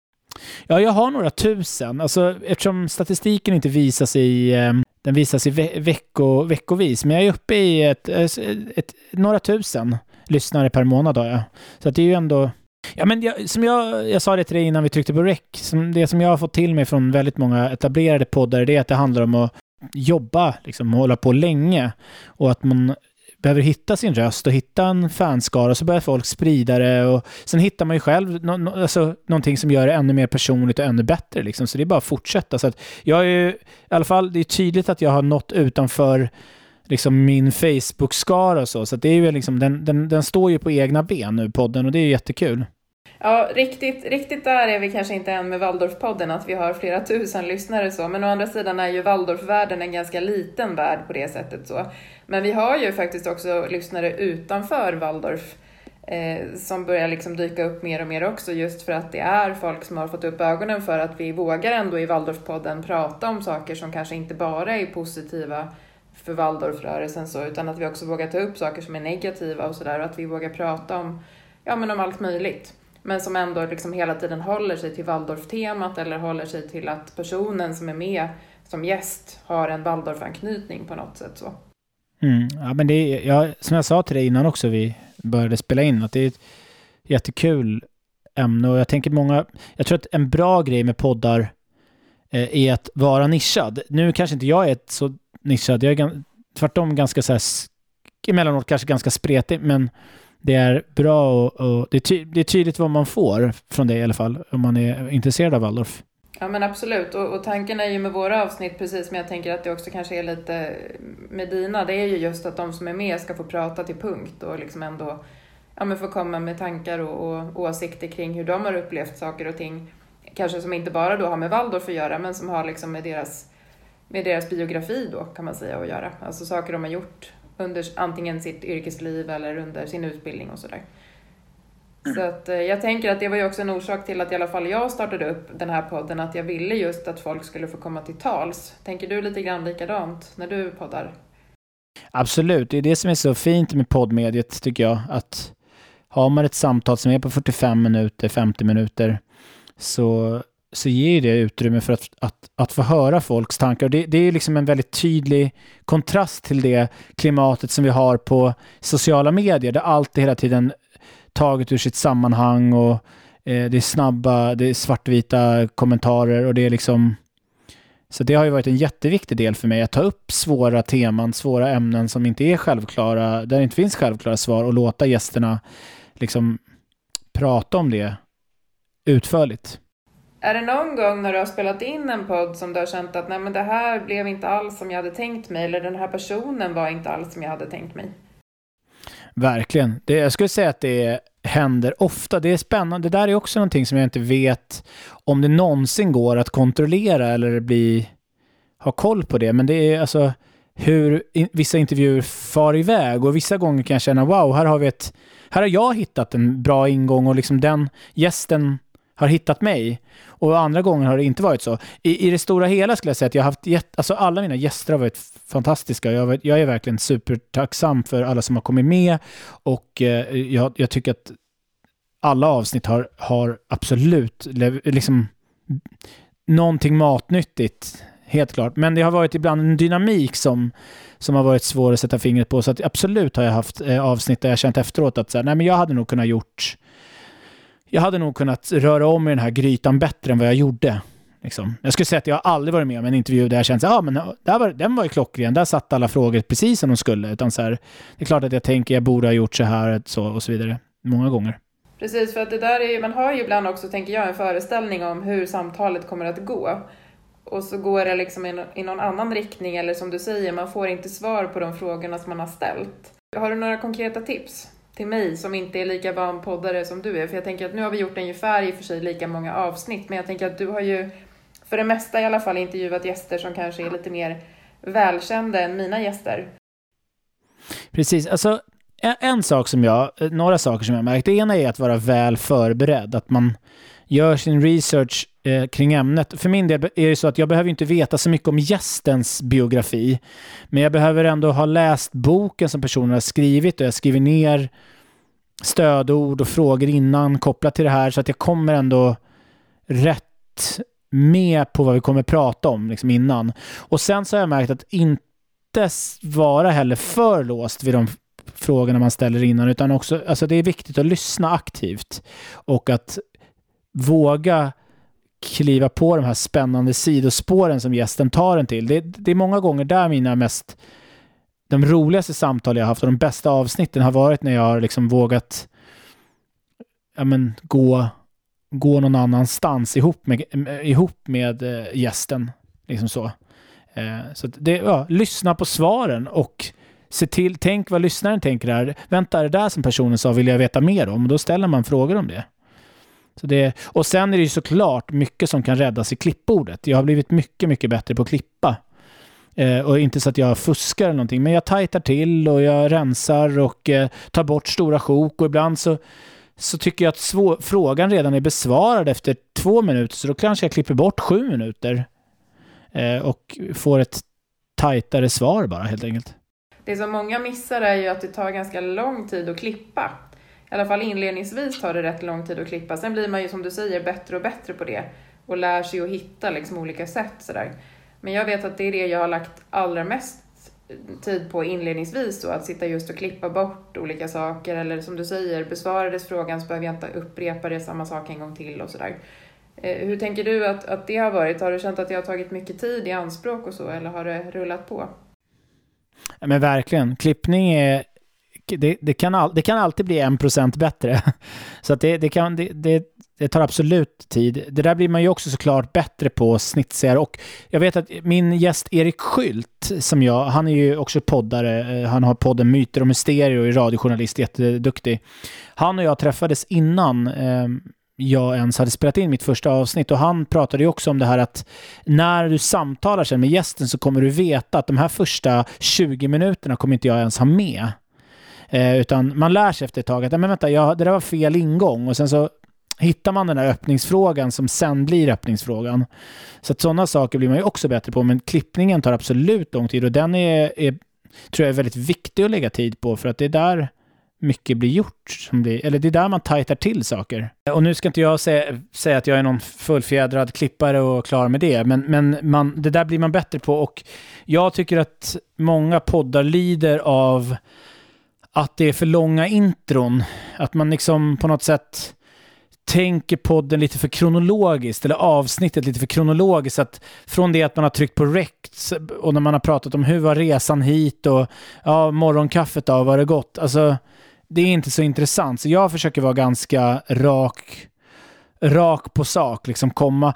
Ja, jag har några tusen. Alltså, eftersom statistiken inte visas i, eh, den visas i ve vecko, veckovis, men jag är uppe i ett, ett, ett, några tusen lyssnare per månad har jag. Så att det är ju ändå... Ja, men jag, som jag, jag sa det till dig innan vi tryckte på rec, som det som jag har fått till mig från väldigt många etablerade poddar, det är att det handlar om att jobba, liksom, hålla på länge. Och att man behöver hitta sin röst och hitta en fanskara och så börjar folk sprida det och sen hittar man ju själv no, no, alltså, någonting som gör det ännu mer personligt och ännu bättre. Liksom. Så det är bara att fortsätta. Så att jag är ju, i alla fall, det är tydligt att jag har nått utanför liksom min Facebook-skara och så. Så det är ju liksom, den, den, den står ju på egna ben nu, podden, och det är ju jättekul. Ja, riktigt, riktigt där är vi kanske inte än med Waldorfpodden, att vi har flera tusen lyssnare så, men å andra sidan är ju Waldorfvärlden en ganska liten värld på det sättet så. Men vi har ju faktiskt också lyssnare utanför Waldorf eh, som börjar liksom dyka upp mer och mer också, just för att det är folk som har fått upp ögonen för att vi vågar ändå i Waldorfpodden prata om saker som kanske inte bara är positiva för Waldorfrörelsen så, utan att vi också vågar ta upp saker som är negativa och sådär, och att vi vågar prata om, ja men om allt möjligt men som ändå liksom hela tiden håller sig till Waldorf-temat eller håller sig till att personen som är med som gäst har en Waldorf-anknytning på något sätt. så. Mm, ja, men det är, ja, som jag sa till dig innan också vi började spela in, att det är ett jättekul ämne och jag tänker många, jag tror att en bra grej med poddar eh, är att vara nischad. Nu kanske inte jag är så nischad, jag är tvärtom ganska så här, emellanåt kanske ganska spretig, men det är bra och, och det, är ty, det, är tydligt vad man får från det i alla fall, om man är intresserad av Waldorf. Ja men absolut, och, och, tanken är ju med våra avsnitt, precis som jag tänker att det också kanske är lite med dina, det är ju just att de som är med ska få prata till punkt och liksom ändå ja, men få komma med tankar och, och åsikter kring hur de har upplevt saker och ting. Kanske som inte bara då har med Waldorf att göra, men som har liksom med deras, med deras biografi då kan man säga att göra. Alltså saker de har gjort under antingen sitt yrkesliv eller under sin utbildning och sådär. Så att, eh, jag tänker att det var ju också en orsak till att i alla fall jag startade upp den här podden, att jag ville just att folk skulle få komma till tals. Tänker du lite grann likadant när du poddar? Absolut, det är det som är så fint med poddmediet tycker jag. Att har man ett samtal som är på 45 minuter, 50 minuter, så, så ger det utrymme för att, att, att få höra folks tankar. Det, det är liksom en väldigt tydlig kontrast till det klimatet som vi har på sociala medier, där allt är hela tiden taget ur sitt sammanhang och eh, det är snabba, det är svartvita kommentarer och det är liksom så det har ju varit en jätteviktig del för mig att ta upp svåra teman, svåra ämnen som inte är självklara, där det inte finns självklara svar och låta gästerna liksom prata om det utförligt. Är det någon gång när du har spelat in en podd som du har känt att nej men det här blev inte alls som jag hade tänkt mig eller den här personen var inte alls som jag hade tänkt mig? Verkligen. Det, jag skulle säga att det händer ofta. Det är spännande. Det där är också någonting som jag inte vet om det någonsin går att kontrollera eller bli, ha koll på det. Men det är alltså hur in, vissa intervjuer far iväg och vissa gånger kan jag känna wow, här har vi ett, här har jag hittat en bra ingång och liksom den gästen har hittat mig. Och andra gånger har det inte varit så. I, i det stora hela skulle jag säga att jag har haft, gett, alltså alla mina gäster har varit fantastiska. Jag, jag är verkligen supertacksam för alla som har kommit med och eh, jag, jag, tycker att alla avsnitt har, har absolut liksom någonting matnyttigt, helt klart. Men det har varit ibland en dynamik som, som har varit svår att sätta fingret på. Så att absolut har jag haft eh, avsnitt där jag känt efteråt att så här, nej, men jag hade nog kunnat gjort jag hade nog kunnat röra om i den här grytan bättre än vad jag gjorde. Liksom. Jag skulle säga att jag aldrig varit med om en intervju där jag känt att ah, men där var, den var ju klockren, där satt alla frågor precis som de skulle. Utan så här, det är klart att jag tänker jag borde ha gjort så här så, och så vidare. Många gånger. Precis, för att det där är man har ju ibland också, tänker jag, en föreställning om hur samtalet kommer att gå. Och så går det liksom i, i någon annan riktning, eller som du säger, man får inte svar på de frågorna som man har ställt. Har du några konkreta tips? Till mig som inte är lika van poddare som du är. För jag tänker att nu har vi gjort ungefär i och för sig lika många avsnitt, men jag tänker att du har ju för det mesta i alla fall intervjuat gäster som kanske är lite mer välkända än mina gäster. Precis, alltså en, en sak som jag, några saker som jag märkt. Det ena är att vara väl förberedd, att man gör sin research eh, kring ämnet. För min del är det så att jag behöver inte veta så mycket om gästens biografi, men jag behöver ändå ha läst boken som personen har skrivit och jag skriver ner stödord och frågor innan kopplat till det här så att jag kommer ändå rätt med på vad vi kommer prata om liksom innan. Och sen så har jag märkt att inte vara heller för låst vid de frågorna man ställer innan, utan också, alltså det är viktigt att lyssna aktivt och att våga kliva på de här spännande sidospåren som gästen tar en till. Det, det är många gånger där mina mest de roligaste samtal jag haft och de bästa avsnitten har varit när jag har liksom vågat ja, men, gå, gå någon annanstans ihop med, ihop med eh, gästen. Liksom så. Eh, så det, ja, lyssna på svaren och se till, tänk vad lyssnaren tänker här. Vänta, är det där som personen sa vill jag veta mer om? Då ställer man frågor om det. Så det, och sen är det ju såklart mycket som kan räddas i klippbordet. Jag har blivit mycket, mycket bättre på att klippa. Eh, och inte så att jag fuskar eller någonting, men jag tajtar till och jag rensar och eh, tar bort stora sjok och ibland så, så tycker jag att svå- frågan redan är besvarad efter två minuter, så då kanske jag klipper bort sju minuter eh, och får ett tajtare svar bara helt enkelt. Det som många missar är ju att det tar ganska lång tid att klippa i alla fall inledningsvis tar det rätt lång tid att klippa. Sen blir man ju som du säger bättre och bättre på det och lär sig att hitta liksom olika sätt sådär. Men jag vet att det är det jag har lagt allra mest tid på inledningsvis då, att sitta just och klippa bort olika saker eller som du säger, besvarades frågan så behöver jag inte upprepa det samma sak en gång till och sådär. Eh, hur tänker du att, att det har varit? Har du känt att det har tagit mycket tid i anspråk och så eller har det rullat på? Ja, men verkligen. Klippning är det, det, kan all, det kan alltid bli en procent bättre. Så att det, det, kan, det, det, det, tar absolut tid. Det där blir man ju också såklart bättre på snitsigare. Och jag vet att min gäst Erik Skylt, som jag, han är ju också poddare. Eh, han har podden Myter och Mysterier och är radiojournalist, jätteduktig. Han och jag träffades innan eh, jag ens hade spelat in mitt första avsnitt och han pratade ju också om det här att när du samtalar sen med gästen så kommer du veta att de här första 20 minuterna kommer inte jag ens ha med. Eh, utan man lär sig efter ett tag att, men vänta, jag, det där var fel ingång. Och sen så hittar man den där öppningsfrågan som sen blir öppningsfrågan. Så att sådana saker blir man ju också bättre på. Men klippningen tar absolut lång tid och den är, är tror jag är väldigt viktig att lägga tid på för att det är där mycket blir gjort. Som blir, eller det är där man tajtar till saker. Och nu ska inte jag säga, säga att jag är någon fullfjädrad klippare och klar med det, men, men man, det där blir man bättre på. Och jag tycker att många poddar lider av att det är för långa intron. Att man liksom på något sätt tänker podden lite för kronologiskt, eller avsnittet lite för kronologiskt. Att från det att man har tryckt på rec och när man har pratat om hur var resan hit och ja, morgonkaffet då, var det gott? Alltså, det är inte så intressant. Så jag försöker vara ganska rak, rak på sak, liksom komma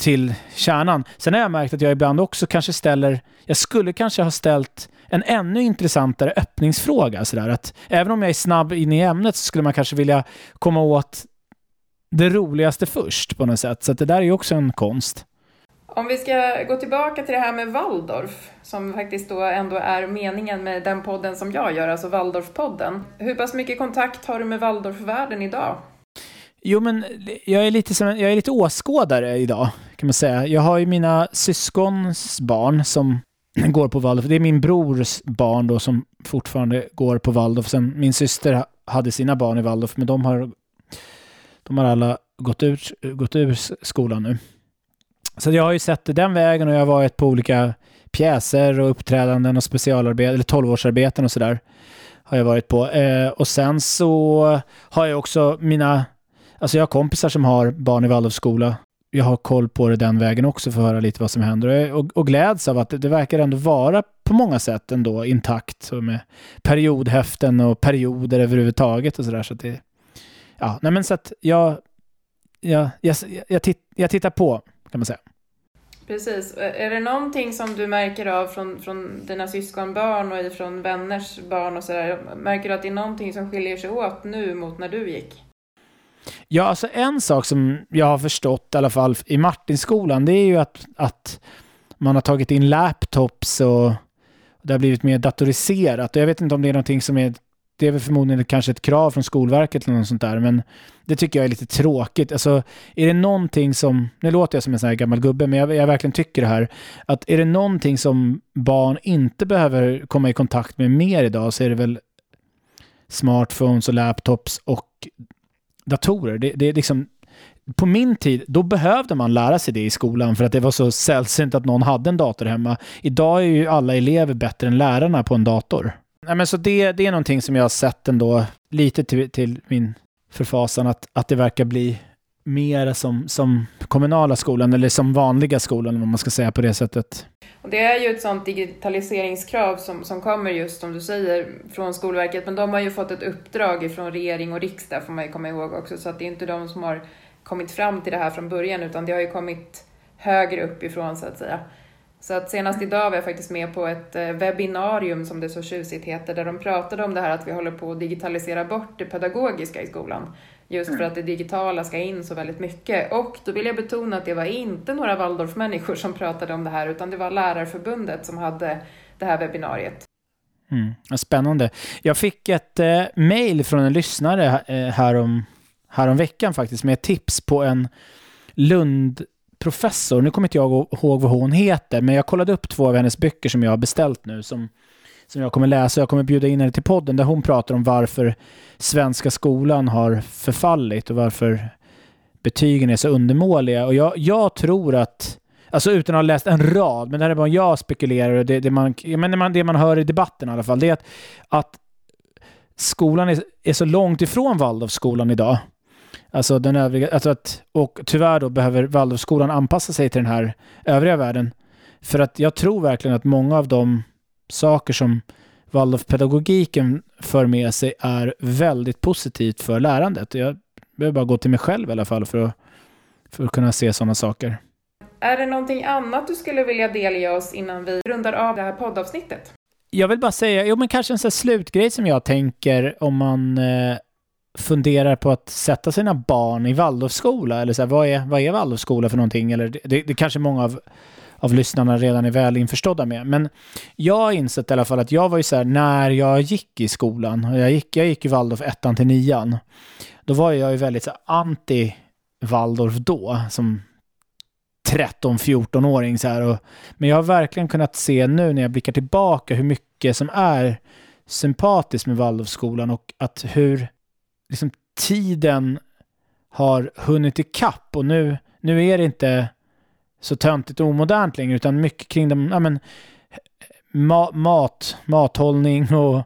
till kärnan. Sen har jag märkt att jag ibland också kanske ställer, jag skulle kanske ha ställt en ännu intressantare öppningsfråga. Sådär. Att även om jag är snabb in i ämnet så skulle man kanske vilja komma åt det roligaste först på något sätt. Så det där är ju också en konst. Om vi ska gå tillbaka till det här med Waldorf, som faktiskt då ändå är meningen med den podden som jag gör, alltså Waldorfpodden. Hur pass mycket kontakt har du med Waldorfvärlden idag? Jo, men jag är lite, som, jag är lite åskådare idag, kan man säga. Jag har ju mina syskons barn som går på Waldorf. Det är min brors barn då som fortfarande går på Waldorf. Sen min syster hade sina barn i Waldorf, men de har, de har alla gått ur, gått ur skolan nu. Så jag har ju sett det den vägen och jag har varit på olika pjäser och uppträdanden och specialarbeten, eller tolvårsarbeten och sådär. Har jag varit på. Eh, och sen så har jag också mina, alltså jag har kompisar som har barn i Waldorfskola. Jag har koll på det den vägen också för att höra lite vad som händer. Och, och gläds av att det, det, verkar ändå vara på många sätt ändå intakt. Så med periodhäften och perioder överhuvudtaget och sådär. Så att det, ja, nej men så att jag, jag, jag, jag, titt, jag tittar på kan man säga. Precis. Är det någonting som du märker av från, från dina syskonbarn och från vänners barn och sådär? Märker du att det är någonting som skiljer sig åt nu mot när du gick? Ja, alltså en sak som jag har förstått i alla fall i Martinskolan, det är ju att, att man har tagit in laptops och det har blivit mer datoriserat. Jag vet inte om det är någonting som är det är väl förmodligen kanske ett krav från Skolverket eller något sånt där, men det tycker jag är lite tråkigt. Alltså, är det någonting som, nu låter jag som en sån här gammal gubbe, men jag, jag verkligen tycker det här, att är det någonting som barn inte behöver komma i kontakt med mer idag så är det väl smartphones och laptops och datorer. Det, det är liksom, på min tid, då behövde man lära sig det i skolan för att det var så sällsynt att någon hade en dator hemma. Idag är ju alla elever bättre än lärarna på en dator. Nej, men så det, det är någonting som jag har sett ändå, lite till, till min förfasan, att, att det verkar bli mer som, som kommunala skolan, eller som vanliga skolan, om man ska säga på det sättet. Och det är ju ett sånt digitaliseringskrav som, som kommer just, som du säger, från Skolverket, men de har ju fått ett uppdrag från regering och riksdag, får man ju komma ihåg också, så att det är inte de som har kommit fram till det här från början, utan det har ju kommit högre uppifrån, så att säga. Så att senast idag var jag faktiskt med på ett eh, webbinarium som det så tjusigt heter, där de pratade om det här att vi håller på att digitalisera bort det pedagogiska i skolan. Just för mm. att det digitala ska in så väldigt mycket. Och då vill jag betona att det var inte några Waldorfmänniskor som pratade om det här, utan det var Lärarförbundet som hade det här webbinariet. Mm, spännande. Jag fick ett eh, mail från en lyssnare eh, härom, härom veckan faktiskt med tips på en Lund professor, nu kommer inte jag ihåg vad hon heter, men jag kollade upp två av hennes böcker som jag har beställt nu, som, som jag kommer läsa. Jag kommer bjuda in henne till podden, där hon pratar om varför svenska skolan har förfallit och varför betygen är så undermåliga. Och jag, jag tror att, alltså utan att ha läst en rad, men det här är bara jag spekulerar och det, det, man, men det, man, det man hör i debatten i alla fall, det är att, att skolan är, är så långt ifrån Waldorfskolan idag Alltså den övriga, alltså att, och tyvärr då behöver Waldorfskolan anpassa sig till den här övriga världen. För att jag tror verkligen att många av de saker som Waldorfpedagogiken för med sig är väldigt positivt för lärandet. Jag behöver bara gå till mig själv i alla fall för att, för att kunna se sådana saker. Är det någonting annat du skulle vilja delge oss innan vi rundar av det här poddavsnittet? Jag vill bara säga, jo men kanske en sån slutgrej som jag tänker om man eh, funderar på att sätta sina barn i Waldorfskola? Eller så här, vad, är, vad är Waldorfskola för någonting? Eller det, det, det kanske många av, av lyssnarna redan är väl införstådda med. Men jag har insett i alla fall att jag var ju så här, när jag gick i skolan, jag gick, jag gick i Waldorf ettan till nian, då var jag ju väldigt så här, anti Waldorf då, som 13-14-åring. Så här. Och, men jag har verkligen kunnat se nu när jag blickar tillbaka hur mycket som är sympatiskt med Waldorfskolan och att hur liksom, tiden har hunnit ikapp och nu, nu är det inte så töntigt och omodernt längre utan mycket kring de, ja, men, ma mat, mathållning och,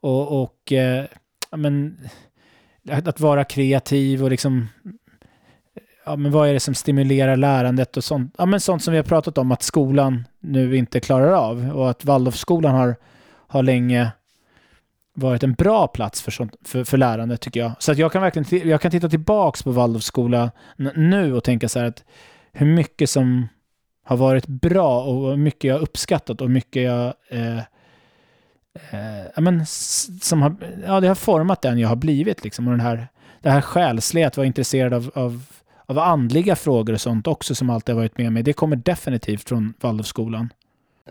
och, och eh, ja, men, att vara kreativ och liksom ja, men vad är det som stimulerar lärandet och sånt, ja, men sånt som vi har pratat om att skolan nu inte klarar av och att Waldorfskolan har, har länge varit en bra plats för, sånt, för, för lärande tycker jag. Så att jag kan verkligen jag kan titta tillbaka på Waldorfskolan nu och tänka så här att hur mycket som har varit bra och hur mycket jag uppskattat och mycket jag eh, eh, ja, men, som har, ja, det har format den jag har blivit liksom. Och den här, det här själsliga, att vara intresserad av, av, av andliga frågor och sånt också som alltid har varit med mig. Det kommer definitivt från Waldorfskolan.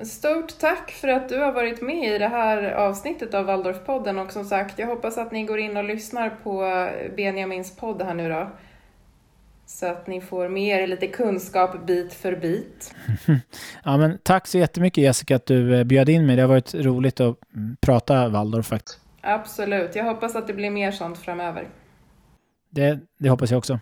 Stort tack för att du har varit med i det här avsnittet av Waldorfpodden och som sagt, jag hoppas att ni går in och lyssnar på eh, Benjamins podd här nu då. Så att ni får med er lite kunskap bit för bit. ja, men tack så jättemycket Jessica att du eh, bjöd in mig. Det har varit roligt att prata Waldorf faktiskt. Absolut. Jag hoppas att det blir mer sånt framöver. Det, det hoppas jag också.